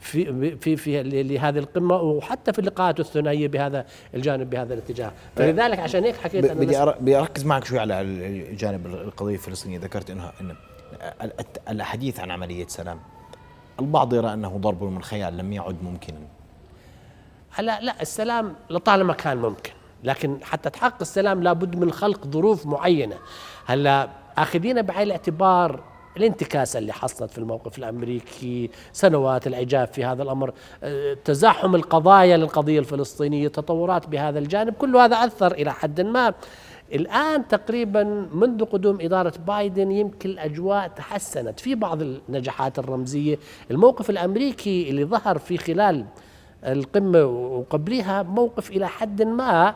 في في في لهذه القمة وحتى في اللقاءات الثنائية بهذا الجانب بهذا الاتجاه. فلذلك عشان هيك حكيت أنا بدي بدي أركز معك شوي على الجانب القضية الفلسطينية. ذكرت إنها إن الحديث عن عملية سلام البعض يرى أنه ضرب من خيال لم يعد ممكنا. لا لا السلام لطالما كان ممكن لكن حتى تحقق السلام لابد من خلق ظروف معينة. هلا اخذين بعين الاعتبار الانتكاسة اللي حصلت في الموقف الأمريكي سنوات العجاف في هذا الأمر آه، تزاحم القضايا للقضية الفلسطينية تطورات بهذا الجانب كل هذا أثر إلى حد ما. الآن تقريبا منذ قدوم إدارة بايدن يمكن الأجواء تحسنت في بعض النجاحات الرمزية. الموقف الأمريكي اللي ظهر في خلال القمة وقبلها موقف إلى حد ما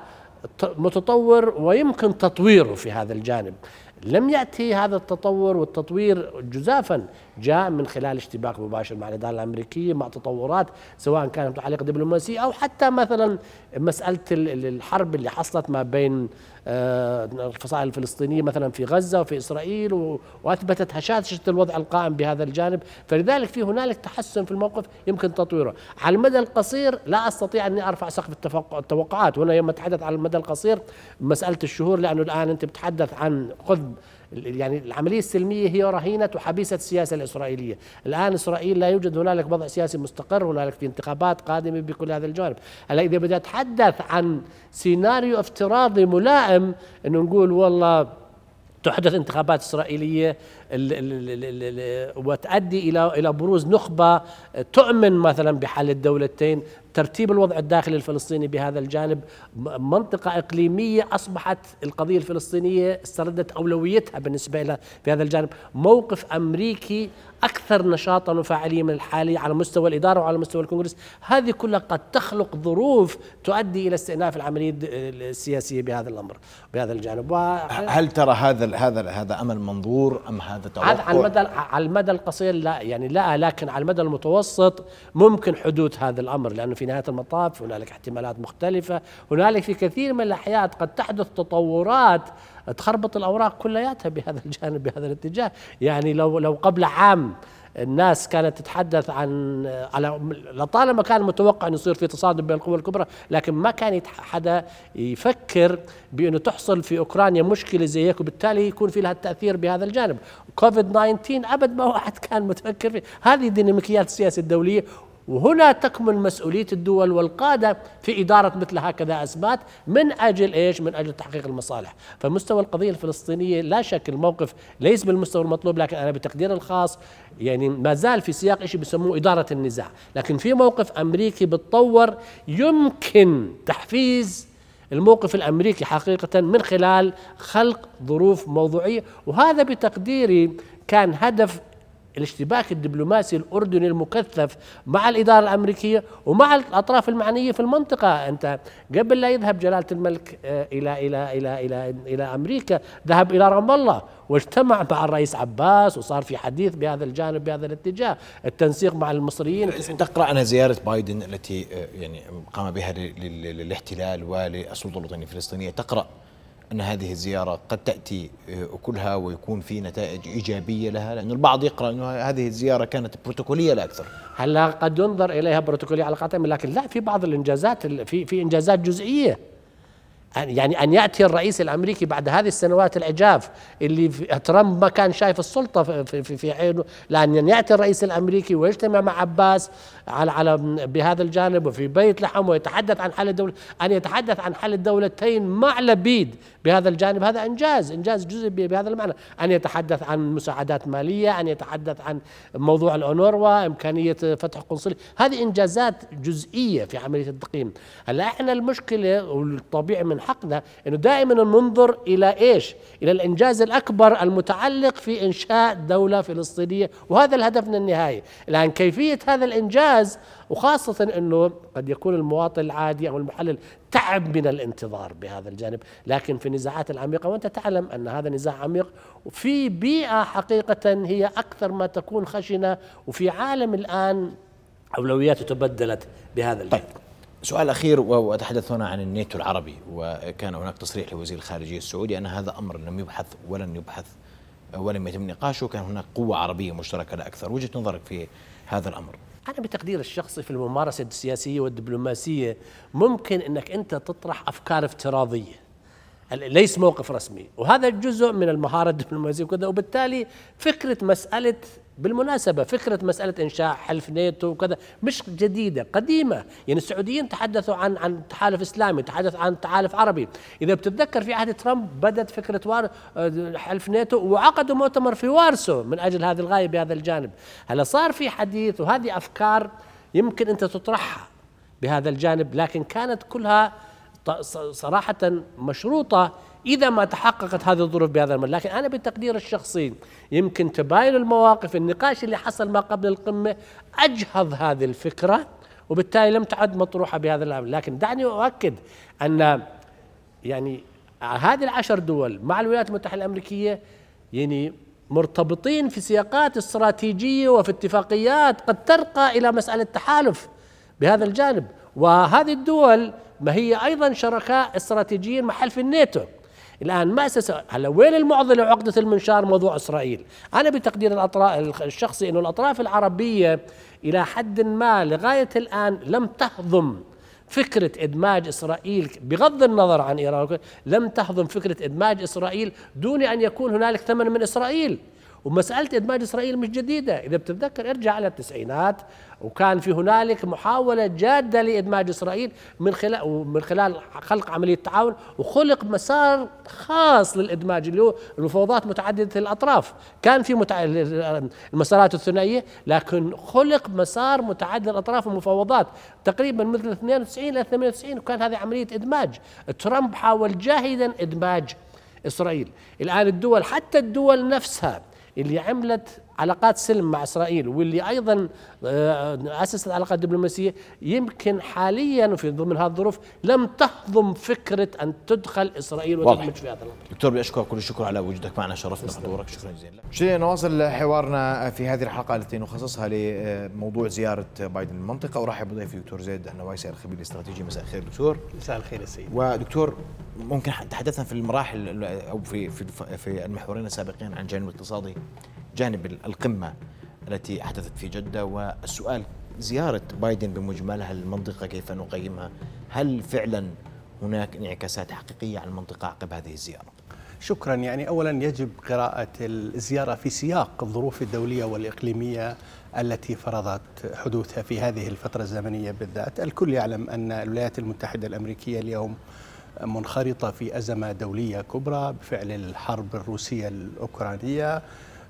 متطور ويمكن تطويره في هذا الجانب. لم يأتي هذا التطور والتطوير جزافا جاء من خلال اشتباك مباشر مع الإدارة الأمريكية مع تطورات سواء كانت متعلقة دبلوماسية أو حتى مثلا مسألة الحرب اللي حصلت ما بين الفصائل الفلسطينية مثلا في غزة وفي إسرائيل وأثبتت هشاشة الوضع القائم بهذا الجانب. فلذلك في هنالك تحسن في الموقف يمكن تطويره. على المدى القصير لا أستطيع أني أرفع سقف التوقعات. هنا يوم أتحدث على المدى القصير مسألة الشهور لأنه الآن أنت بتحدث عن خذ يعني العملية السلمية هي رهينة وحبيسة السياسة الإسرائيلية. الآن إسرائيل لا يوجد هنالك وضع سياسي مستقر هنالك في انتخابات قادمة بكل هذا الجانب. هلا إذا بدي أتحدث عن سيناريو افتراضي ملائم أنه نقول والله تحدث انتخابات إسرائيلية وتؤدي إلى إلى بروز نخبة تؤمن مثلا بحل الدولتين ترتيب الوضع الداخلي الفلسطيني بهذا الجانب منطقة إقليمية أصبحت القضية الفلسطينية استردت أولويتها بالنسبة لها في هذا الجانب. موقف أمريكي أكثر نشاطا وفاعلية من الحالي على مستوى الإدارة وعلى مستوى الكونغرس. هذه كلها قد تخلق ظروف تؤدي إلى استئناف العملية السياسية بهذا الأمر بهذا الجانب. هل ترى هذا هذا هذا أمل منظور أم هذا توقع؟ على المدى على المدى القصير لا يعني لا لكن على المدى المتوسط ممكن حدوث هذا الأمر لأنه في نهاية المطاف هنالك احتمالات مختلفة. هنالك في كثير من الأحيان قد تحدث تطورات تخربط الأوراق كلياتها بهذا الجانب بهذا الاتجاه. يعني لو لو قبل عام الناس كانت تتحدث عن على لطالما كان متوقع أن يصير في تصادم بين القوى الكبرى لكن ما كان حدا يفكر بأنه تحصل في أوكرانيا مشكلة زي هيك وبالتالي يكون في لها التأثير بهذا الجانب. كوفيد 19 أبد ما واحد كان متفكر فيه. هذه ديناميكيات السياسة الدولية وهنا تكمن مسؤولية الدول والقادة في إدارة مثل هكذا أزمات من أجل إيش؟ من أجل تحقيق المصالح. فمستوى القضية الفلسطينية لا شك الموقف ليس بالمستوى المطلوب لكن أنا بتقدير الخاص يعني ما زال في سياق شيء بسموه إدارة النزاع. لكن في موقف أمريكي بتطور يمكن تحفيز الموقف الأمريكي حقيقة من خلال خلق ظروف موضوعية وهذا بتقديري كان هدف الاشتباك الدبلوماسي الأردني المكثف مع الإدارة الأمريكية ومع الأطراف المعنية في المنطقة. أنت قبل لا يذهب جلالة الملك آه، إلى إلى إلى إلى إلى أمريكا ذهب إلى رام الله واجتمع مع الرئيس عباس وصار في حديث بهذا الجانب بهذا الاتجاه. التنسيق مع المصريين. تقرأ عن زيارة بايدن التي آه، يعني قام بها للاحتلال وللسلطه الوطنية الفلسطينية تقرأ أن هذه الزيارة قد تأتي آه، كلها ويكون في نتائج إيجابية لها لأن البعض يقرأ أن هذه الزيارة كانت بروتوكولية لا أكثر. هلا قد ينظر إليها بروتوكولية على قطع لكن لا في بعض الإنجازات في في إنجازات جزئية. يعني أن يأتي الرئيس الأمريكي بعد هذه السنوات العجاف اللي ترامب ما كان شايف السلطة في, في, في عينه لأن يأتي الرئيس الأمريكي ويجتمع مع عباس على على بهذا الجانب وفي بيت لحم ويتحدث عن حل الدولة أن يتحدث عن حل الدولتين مع لبيد بهذا الجانب. هذا إنجاز إنجاز جزء بهذا المعنى. أن يتحدث عن مساعدات مالية أن يتحدث عن موضوع الأونروا إمكانية فتح قنصليه هذه إنجازات جزئية في عملية التقييم. هلا إحنا المشكلة والطبيعي من حقنا إنه دائما ننظر إلى إيش؟ إلى الإنجاز الأكبر المتعلق في إنشاء دولة فلسطينية وهذا الهدف من النهاية، الآن كيفية هذا الإنجاز وخاصة إنه قد يكون المواطن العادي أو المحلل تعب من الانتظار بهذا الجانب، لكن في النزاعات العميقة وأنت تعلم أن هذا نزاع عميق وفي بيئة حقيقة هي أكثر ما تكون خشنة وفي عالم الآن أولوياته تبدلت بهذا الجانب. طيب سؤال أخير واتحدث هنا عن الناتو العربي وكان هناك تصريح لوزير الخارجية السعودي أن هذا أمر لم يبحث ولن يبحث ولم يتم نقاشه. كان هناك قوة عربية مشتركة لا أكثر. وجهة نظرك في هذا الأمر؟ أنا بتقدير الشخصي في الممارسة السياسية والدبلوماسية ممكن أنك أنت تطرح أفكار افتراضية. ليس موقف رسمي. وهذا جزء من المهارة الدبلوماسية وكذا. وبالتالي فكرة مسألة بالمناسبة فكرة مسألة إنشاء حلف ناتو وكذا مش جديدة قديمة. يعني السعوديين تحدثوا عن عن تحالف إسلامي تحدث عن تحالف عربي. إذا بتتذكر في عهد ترامب بدت فكرة وار حلف ناتو وعقدوا مؤتمر في وارسو من أجل هذه الغاية بهذا الجانب. هلا صار في حديث وهذه أفكار يمكن أنت تطرحها بهذا الجانب لكن كانت كلها صراحة مشروطة إذا ما تحققت هذه الظروف بهذا المدى لكن أنا بالتقدير الشخصي يمكن تباين المواقف النقاش اللي حصل ما قبل القمة أجهض هذه الفكرة وبالتالي لم تعد مطروحة بهذا الأمر. لكن دعني أؤكد أن يعني هذه العشر دول مع الولايات المتحدة الأمريكية يعني مرتبطين في سياقات استراتيجية وفي اتفاقيات قد ترقى إلى مسألة تحالف بهذا الجانب. وهذه الدول ما هي أيضا شركاء استراتيجيين مع حلف الناتو. الآن ما أساس هلا وين المعضلة عقدة المنشار موضوع إسرائيل؟ أنا بتقدير الاطراف الشخصي إنه الأطراف العربية إلى حد ما لغاية الآن لم تهضم فكرة إدماج إسرائيل بغض النظر عن إيران لم تهضم فكرة إدماج إسرائيل دون أن يكون هنالك ثمن من إسرائيل. ومسألة إدماج إسرائيل مش جديدة. إذا بتتذكر ارجع على التسعينات وكان في هنالك محاولة جادة لإدماج إسرائيل من خلال ومن خلال خلق عملية تعاون وخلق مسار خاص للإدماج اللي هو المفاوضات متعددة الأطراف. كان في متع... المسارات الثنائية لكن خلق مسار متعدد الأطراف المفاوضات تقريبا مثل 92 إلى 98 وكان هذه عملية إدماج. ترامب حاول جاهدا إدماج إسرائيل. الآن الدول حتى الدول نفسها اللي عملت علاقات سلم مع إسرائيل واللي أيضا آه، اسست علاقات دبلوماسيه يمكن حاليا وفي ضمن هذه الظروف لم تهضم فكرة أن تدخل إسرائيل وتدمج في هذا الأمر. دكتور بشكرك كل الشكر على وجودك معنا شرفنا بحضورك شكرا جزيلا. مشاهدينا نواصل حوارنا في هذه الحلقة التي نخصصها لموضوع زيارة بايدن المنطقة أرحب بضيفي دكتور زيد النوايسي الخبير الاستراتيجي مساء الخير دكتور. مساء الخير يا سيدي. ودكتور ممكن تحدثنا في المراحل أو في في في المحورين السابقين عن جانب الاقتصادي جانب القمة التي حدثت في جدة والسؤال زيارة بايدن بمجملها للمنطقة كيف نقيمها؟ هل فعلا هناك انعكاسات حقيقية على المنطقة عقب هذه الزيارة؟ شكرا. يعني اولا يجب قراءة الزيارة في سياق الظروف الدولية والإقليمية التي فرضت حدوثها في هذه الفترة الزمنية بالذات، الكل يعلم أن الولايات المتحدة الأمريكية اليوم منخرطة في أزمة دولية كبرى بفعل الحرب الروسية الأوكرانية.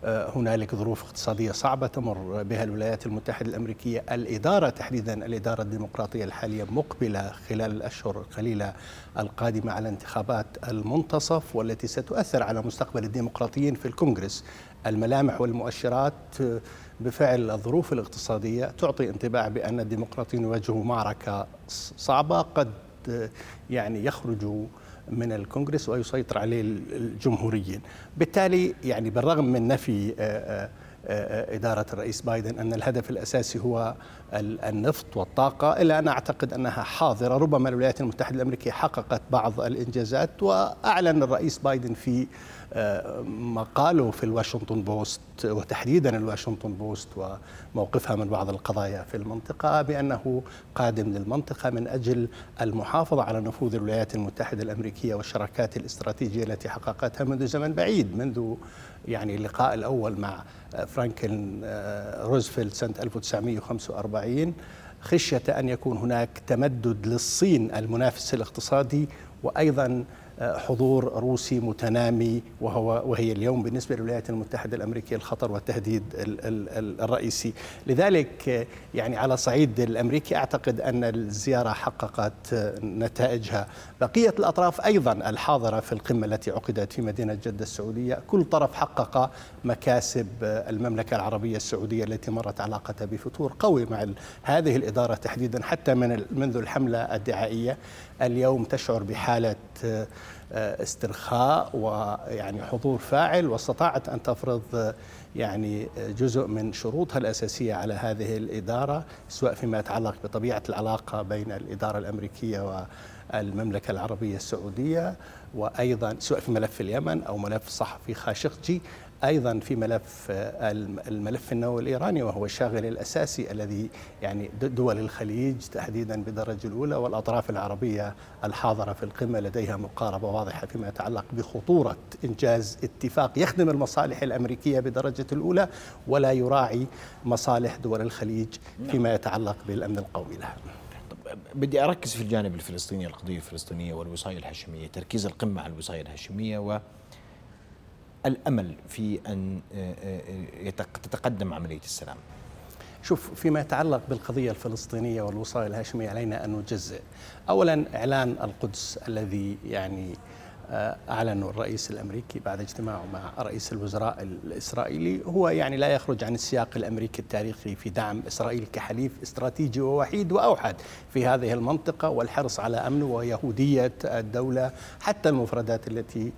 هنالك ظروف اقتصادية صعبة تمر بها الولايات المتحدة الأمريكية. الإدارة تحديدا الإدارة الديمقراطية الحالية مقبلة خلال الأشهر القليلة القادمة على انتخابات المنتصف والتي ستؤثر على مستقبل الديمقراطيين في الكونغرس. الملامح والمؤشرات بفعل الظروف الاقتصادية تعطي انطباع بأن الديمقراطيين يواجهوا معركة صعبة قد يعني يخرجوا من الكونغرس ويسيطر عليه الجمهوريين. بالتالي يعني بالرغم من نفي آه، آه، إدارة الرئيس بايدن أن الهدف الأساسي هو النفط والطاقة إلا أنا أعتقد أنها حاضرة. ربما الولايات المتحدة الأمريكية حققت بعض الإنجازات وأعلن الرئيس بايدن في مقاله في الواشنطن بوست وتحديدا الواشنطن بوست وموقفها من بعض القضايا في المنطقة بأنه قادم للمنطقة من أجل المحافظة على نفوذ الولايات المتحدة الأمريكية والشراكات الاستراتيجية التي حققتها منذ زمن بعيد منذ يعني اللقاء الأول مع فرانكلين آه، روزفلت سنة 1945 خشية أن يكون هناك تمدد للصين المنافس الاقتصادي وأيضا حضور روسي متنامي وهو وهي اليوم بالنسبة للولايات المتحدة الأمريكية الخطر والتهديد الرئيسي. لذلك يعني على صعيد الأمريكي أعتقد أن الزيارة حققت نتائجها. بقية الأطراف أيضا الحاضرة في القمة التي عقدت في مدينة جدة السعودية. كل طرف حقق مكاسب المملكة العربية السعودية التي مرت علاقتها بفتور قوي مع هذه الإدارة تحديدا حتى من منذ الحملة الدعائية. اليوم تشعر بحالة آه، استرخاء ويعني حضور فاعل واستطاعت أن تفرض يعني جزء من شروطها الأساسية على هذه الإدارة سواء فيما يتعلق بطبيعة العلاقة بين الإدارة الأمريكية والمملكة العربية السعودية. وأيضا سواء في ملف اليمن أو ملف صحفي خاشقجي أيضا في ملف الملف النووي الإيراني وهو الشاغل الأساسي الذي يعني دول الخليج تحديدا بالدرجة الأولى والأطراف العربية الحاضرة في القمة لديها مقاربة واضحة فيما يتعلق بخطورة إنجاز اتفاق يخدم المصالح الأمريكية بدرجة الأولى ولا يراعي مصالح دول الخليج فيما يتعلق بالأمن القومي لها. بدي أركز في الجانب الفلسطيني القضية الفلسطينية والوصايه الهاشمية، تركيز القمة على الوصايه الهاشمية و الامل في أن آه، آه، تتقدم عملية السلام؟ شوف فيما يتعلق بالقضية الفلسطينية والوصايه الهاشمية علينا أن نجزئ. اولا إعلان القدس الذي يعني أعلنه الرئيس الأمريكي بعد اجتماعه مع رئيس الوزراء الإسرائيلي. هو يعني لا يخرج عن السياق الأمريكي التاريخي في دعم إسرائيل كحليف استراتيجي ووحيد وأوحد في هذه المنطقة والحرص على أمن ويهودية الدولة حتى المفردات التي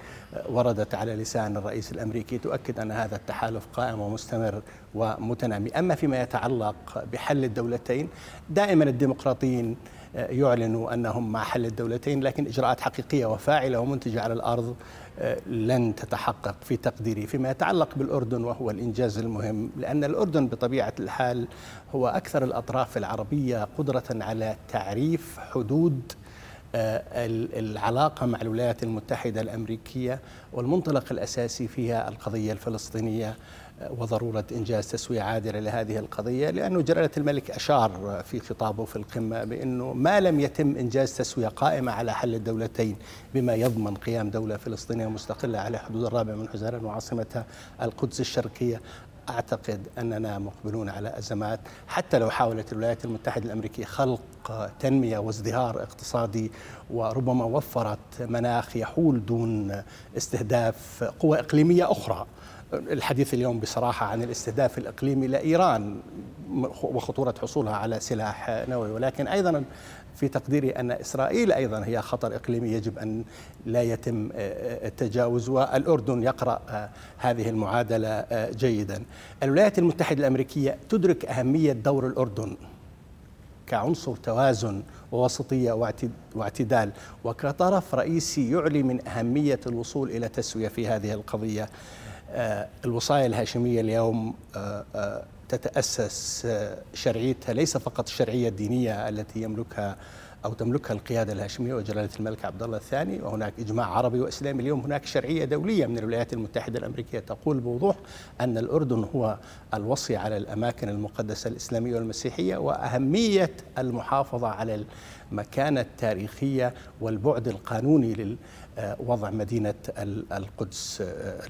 وردت على لسان الرئيس الأمريكي تؤكد أن هذا التحالف قائم ومستمر ومتنامي. أما فيما يتعلق بحل الدولتين دائما الديمقراطيين يعلنوا أنهم مع حل الدولتين لكن إجراءات حقيقية وفاعلة ومنتجة على الأرض آه، لن تتحقق في تقديري فيما يتعلق بالأردن وهو الإنجاز المهم لأن الأردن بطبيعة الحال هو أكثر الأطراف العربية قدرة على تعريف حدود آه، العلاقة مع الولايات المتحدة الأمريكية والمنطلق الأساسي فيها القضية الفلسطينية. وضرورة إنجاز تسوية عادلة لهذه القضية لأنه جلالة الملك أشار في خطابه في القمة بأنه ما لم يتم إنجاز تسوية قائمة على حل الدولتين بما يضمن قيام دولة فلسطينية مستقلة على حدود الرابع من حزيران وعاصمتها القدس الشرقية. أعتقد أننا مقبلون على أزمات. حتى لو حاولت الولايات المتحدة الأمريكية خلق تنمية وازدهار اقتصادي وربما وفرت مناخ يحول دون استهداف قوى إقليمية أخرى. الحديث اليوم بصراحة عن الاستهداف الإقليمي لإيران وخطورة حصولها على سلاح نووي. ولكن أيضا في تقديري أن إسرائيل أيضا هي خطر إقليمي يجب أن لا يتم التجاوز والأردن يقرأ هذه المعادلة جيدا. الولايات المتحدة الأمريكية تدرك أهمية دور الأردن كعنصر توازن ووسطية واعتدال وكطرف رئيسي يعلي من أهمية الوصول إلى تسوية في هذه القضية. الوصاية الهاشمية اليوم آه، آه، تتأسس شرعيتها ليس فقط الشرعية الدينية التي يملكها أو تملكها القيادة الهاشمية وجلالة الملك عبد الله الثاني وهناك إجماع عربي وإسلامي. اليوم هناك شرعية دولية من الولايات المتحدة الأمريكية تقول بوضوح أن الأردن هو الوصي على الأماكن المقدسة الإسلامية والمسيحية وأهمية المحافظة على المكانة التاريخية والبعد القانوني وضع مدينة القدس آه،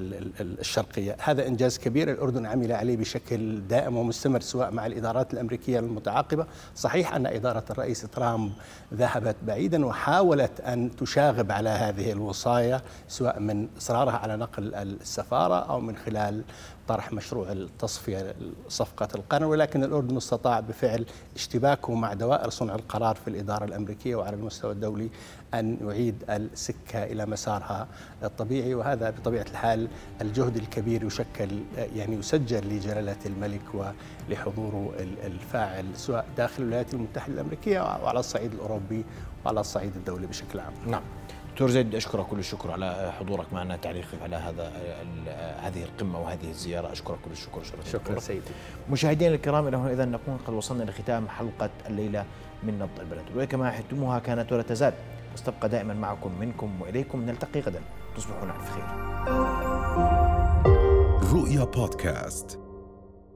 الشرقية. هذا إنجاز كبير الأردن عمل عليه بشكل دائم ومستمر سواء مع الإدارات الأمريكية المتعاقبة. صحيح أن إدارة الرئيس ترامب ذهبت بعيدا وحاولت أن تشاغب على هذه الوصايا سواء من إصرارها على نقل السفارة أو من خلال طرح مشروع التصفية صفقة القرن ولكن الأردن استطاع بفعل اشتباكه مع دوائر صنع القرار في الإدارة الأمريكية وعلى المستوى الدولي أن يعيد السكة إلى مسارها الطبيعي وهذا بطبيعة الحال الجهد الكبير يشكل يعني يسجل لجلالة الملك ولحضوره الفاعل سواء داخل الولايات المتحدة الأمريكية وعلى الصعيد الأوروبي وعلى الصعيد الدولي بشكل عام. نعم. دكتور زيد أشكرك كل الشكر على حضورك معنا تعليقك على هذا هذه القمة وهذه الزيارة. أشكرك كل الشكر شكرا شكرا سيدي. مشاهدينا الكرام إلى هنا إذا نكون قد وصلنا لختام حلقة الليلة من نبض البلد. وكما حدتموها كانت ولا تزال. واستبقى دائما معكم منكم وإليكم. نلتقي غدا. تصبحون على خير. رؤيا بودكاست.